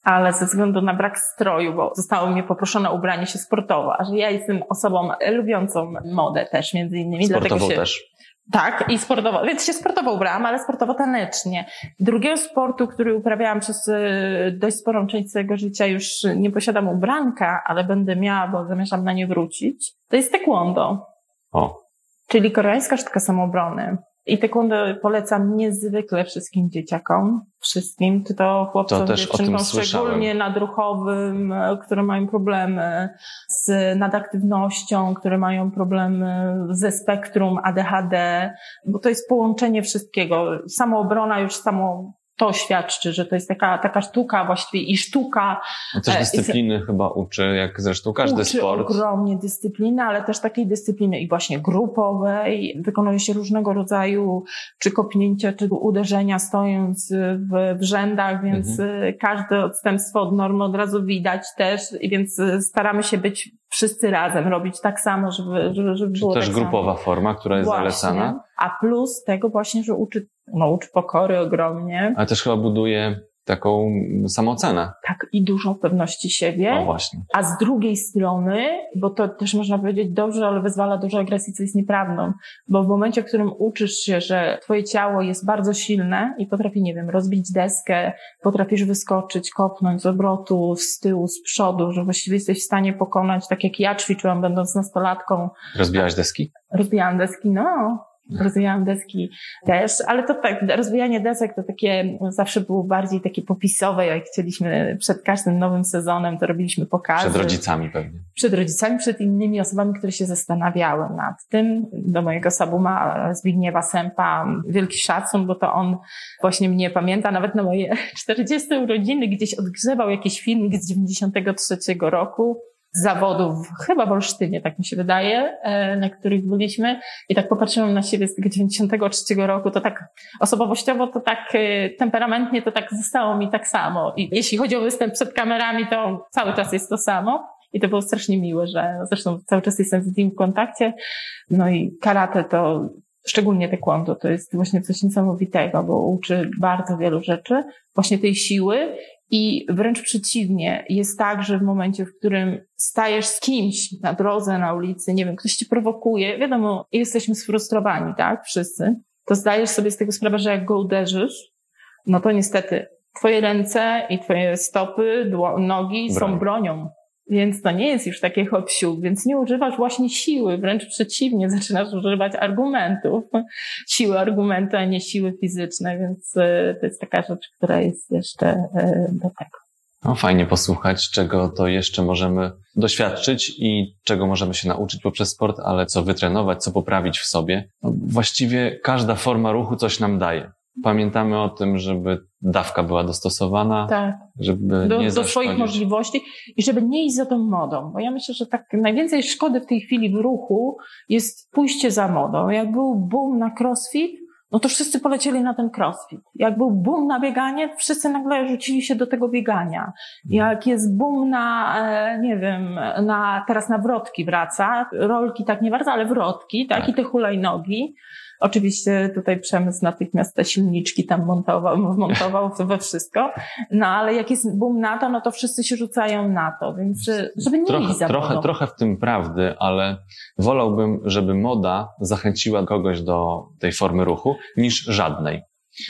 ale ze względu na brak stroju, bo zostało mnie poproszone o ubranie się sportowo, a że ja jestem osobą lubiącą modę też między innymi. Sportowo dlatego się, też. Tak, i sportowo, więc się sportowo ubrałam, ale sportowo tanecznie. Drugiego sportu, który uprawiałam przez y, dość sporą część swojego życia, już nie posiadam ubranka, ale będę miała, bo zamierzam na nie wrócić, to jest taekwondo. O. Czyli koreańska sztuka samoobrony. I taekwondo polecam niezwykle wszystkim dzieciakom, wszystkim, czy to chłopcom, to dziewczynkom, szczególnie nadruchowym, które mają problemy z nadaktywnością, które mają problemy ze spektrum ADHD, bo to jest połączenie wszystkiego. Samoobrona już samo to świadczy, że to jest taka, taka sztuka właściwie i sztuka. No też dyscypliny i, chyba uczy, jak zresztą każdy uczy sport. ogromnie dyscypliny, ale też takiej dyscypliny i właśnie grupowej. Wykonuje się różnego rodzaju czy kopnięcia, czy uderzenia stojąc w, w rzędach, więc mhm. każde odstępstwo od normy od razu widać też, więc staramy się być wszyscy razem, robić tak samo, żeby, żeby, żeby było też tak grupowa samo. forma, która jest właśnie. zalecana. A plus tego właśnie, że uczy no, uczy pokory ogromnie. Ale też chyba buduje taką samoocenę. Tak, i dużą pewności siebie. No właśnie. A z drugiej strony, bo to też można powiedzieć dobrze, ale wyzwala dużo agresji, co jest nieprawdą. Bo w momencie, w którym uczysz się, że twoje ciało jest bardzo silne i potrafi, nie wiem, rozbić deskę, potrafisz wyskoczyć, kopnąć z obrotu, z tyłu, z przodu, że właściwie jesteś w stanie pokonać, tak jak ja ćwiczyłam, będąc nastolatką. Rozbijałaś deski? Rozbijałam deski, no. Rozwijałam deski też, ale to tak, rozwijanie desek to takie zawsze było bardziej takie popisowe, jak chcieliśmy przed każdym nowym sezonem, to robiliśmy pokazy. Przed rodzicami pewnie. Przed rodzicami, przed innymi osobami, które się zastanawiały nad tym. Do mojego sabuma Zbigniewa Sępa wielki szacun, bo to on właśnie mnie pamięta, nawet na moje 40 urodziny gdzieś odgrzewał jakiś filmik z 93 roku zawodów, chyba w Olsztynie, tak mi się wydaje, e, na których byliśmy. I tak popatrzyłam na siebie z tego 93 roku, to tak osobowościowo, to tak e, temperamentnie, to tak zostało mi tak samo. I jeśli chodzi o występ przed kamerami, to cały czas jest to samo. I to było strasznie miłe, że zresztą cały czas jestem z nim w kontakcie. No i karate to szczególnie taekwondo, to jest właśnie coś niesamowitego, bo uczy bardzo wielu rzeczy, właśnie tej siły i wręcz przeciwnie, jest tak, że w momencie, w którym stajesz z kimś na drodze, na ulicy, nie wiem, ktoś cię prowokuje, wiadomo, jesteśmy sfrustrowani, tak, wszyscy, to zdajesz sobie z tego sprawę, że jak go uderzysz, no to niestety twoje ręce i twoje stopy, nogi Broń. są bronią. Więc to nie jest już takie hop więc nie używasz właśnie siły, wręcz przeciwnie, zaczynasz używać argumentów. Siły argumentu, a nie siły fizyczne, więc e, to jest taka rzecz, która jest jeszcze e, do tego. No, fajnie posłuchać, czego to jeszcze możemy doświadczyć i czego możemy się nauczyć poprzez sport, ale co wytrenować, co poprawić w sobie. No, właściwie każda forma ruchu coś nam daje. Pamiętamy o tym, żeby dawka była dostosowana, tak. żeby do, nie do swoich możliwości i żeby nie iść za tą modą. Bo ja myślę, że tak najwięcej szkody w tej chwili w ruchu jest pójście za modą. Jak był boom na crossfit, no to wszyscy polecieli na ten crossfit. Jak był boom na bieganie, wszyscy nagle rzucili się do tego biegania. Jak jest boom na, e, nie wiem, na, teraz na wrotki wraca, rolki tak nie bardzo, ale wrotki, tak, tak. i te hulajnogi, Oczywiście tutaj przemysł natychmiast te silniczki tam montował, montował we wszystko, no ale jak jest boom na to, no to wszyscy się rzucają na to, więc żeby nie trochę, trochę, trochę w tym prawdy, ale wolałbym, żeby moda zachęciła kogoś do tej formy ruchu niż żadnej.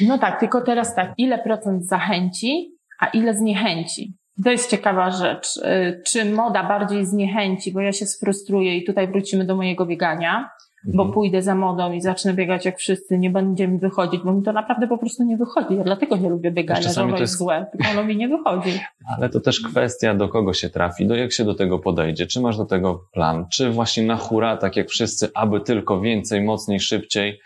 No tak, tylko teraz tak, ile procent zachęci, a ile zniechęci? To jest ciekawa rzecz. Y, czy moda bardziej zniechęci, bo ja się sfrustruję i tutaj wrócimy do mojego biegania, bo mhm. pójdę za modą i zacznę biegać jak wszyscy, nie będzie mi wychodzić, bo mi to naprawdę po prostu nie wychodzi. Ja dlatego nie lubię biegania, że ono jest... jest złe, tylko ono mi nie wychodzi. Ale to też kwestia, do kogo się trafi, do jak się do tego podejdzie, czy masz do tego plan, czy właśnie na hura, tak jak wszyscy, aby tylko więcej, mocniej, szybciej,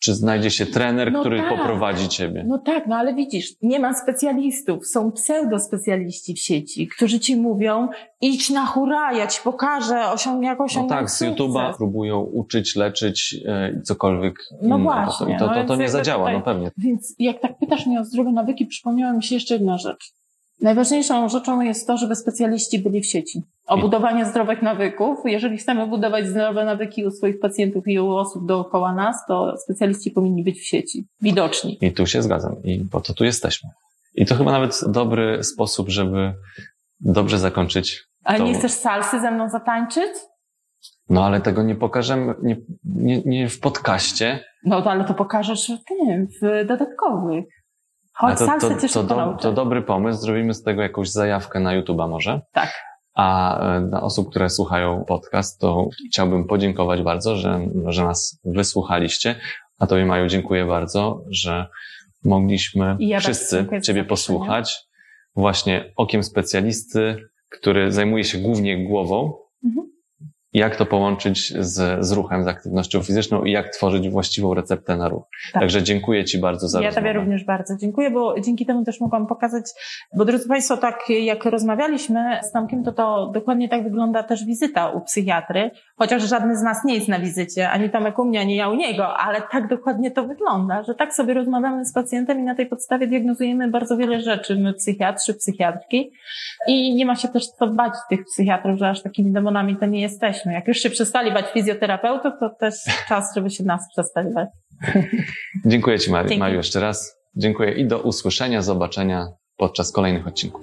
czy znajdzie się trener, No który tak. poprowadzi ciebie? No tak, no ale widzisz, nie ma specjalistów, są pseudospecjaliści w sieci, którzy ci mówią, idź na hura, ja ci pokażę, osiąg, jak No tak, z sukces. YouTube'a próbują uczyć, leczyć e, i cokolwiek No innego. właśnie, I to, no to, to nie zadziała, tutaj- no pewnie. Więc jak tak pytasz mnie o zdrowe nawyki, przypomniała mi się jeszcze jedna rzecz. Najważniejszą rzeczą jest to, żeby specjaliści byli w sieci. O budowanie zdrowych nawyków. Jeżeli chcemy budować zdrowe nawyki u swoich pacjentów i u osób dookoła nas, to specjaliści powinni być w sieci. Widoczni. I tu się zgadzam. I po to tu jesteśmy. I to chyba nawet dobry sposób, żeby dobrze zakończyć. Ale To- nie chcesz salsy ze mną zatańczyć? No ale tego nie pokażemy nie, nie, nie w podcaście. No to ale to pokażesz w tym, w dodatkowych. Chodź, to, salsy to, to, szybko do, to dobry pomysł. Zrobimy z tego jakąś zajawkę na YouTube'a może. Tak. A e, dla osób, które słuchają podcast, to chciałbym podziękować bardzo, że, że nas wysłuchaliście. A Tobie, Maju, dziękuję bardzo, że mogliśmy ja wszyscy Ciebie posłuchać właśnie okiem specjalisty, który zajmuje się głównie głową. Mhm. Jak to połączyć z, z ruchem, z aktywnością fizyczną i jak tworzyć właściwą receptę na ruch. Tak. Także dziękuję Ci bardzo za Ja rozmowę. Tobie również bardzo dziękuję, bo dzięki temu też mogłam pokazać, bo drodzy Państwo, tak jak rozmawialiśmy z Tomkiem, to to dokładnie tak wygląda też wizyta u psychiatry, chociaż żadny z nas nie jest na wizycie, ani Tomek u mnie, ani ja u niego, ale tak dokładnie to wygląda, że tak sobie rozmawiamy z pacjentem i na tej podstawie diagnozujemy bardzo wiele rzeczy, my psychiatrzy, psychiatrki i nie ma się też co bać tych psychiatrów, że aż takimi demonami to nie jesteśmy. Jak już się przestali bać fizjoterapeutów, to też czas, żeby się nas przestali bać. Dziękuję Ci, Dzięki. Maju, jeszcze raz. Dziękuję i do usłyszenia, zobaczenia podczas kolejnych odcinków.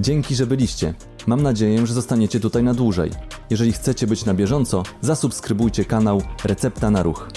Dzięki, że byliście. Mam nadzieję, że zostaniecie tutaj na dłużej. Jeżeli chcecie być na bieżąco, zasubskrybujcie kanał Recepta na Ruch.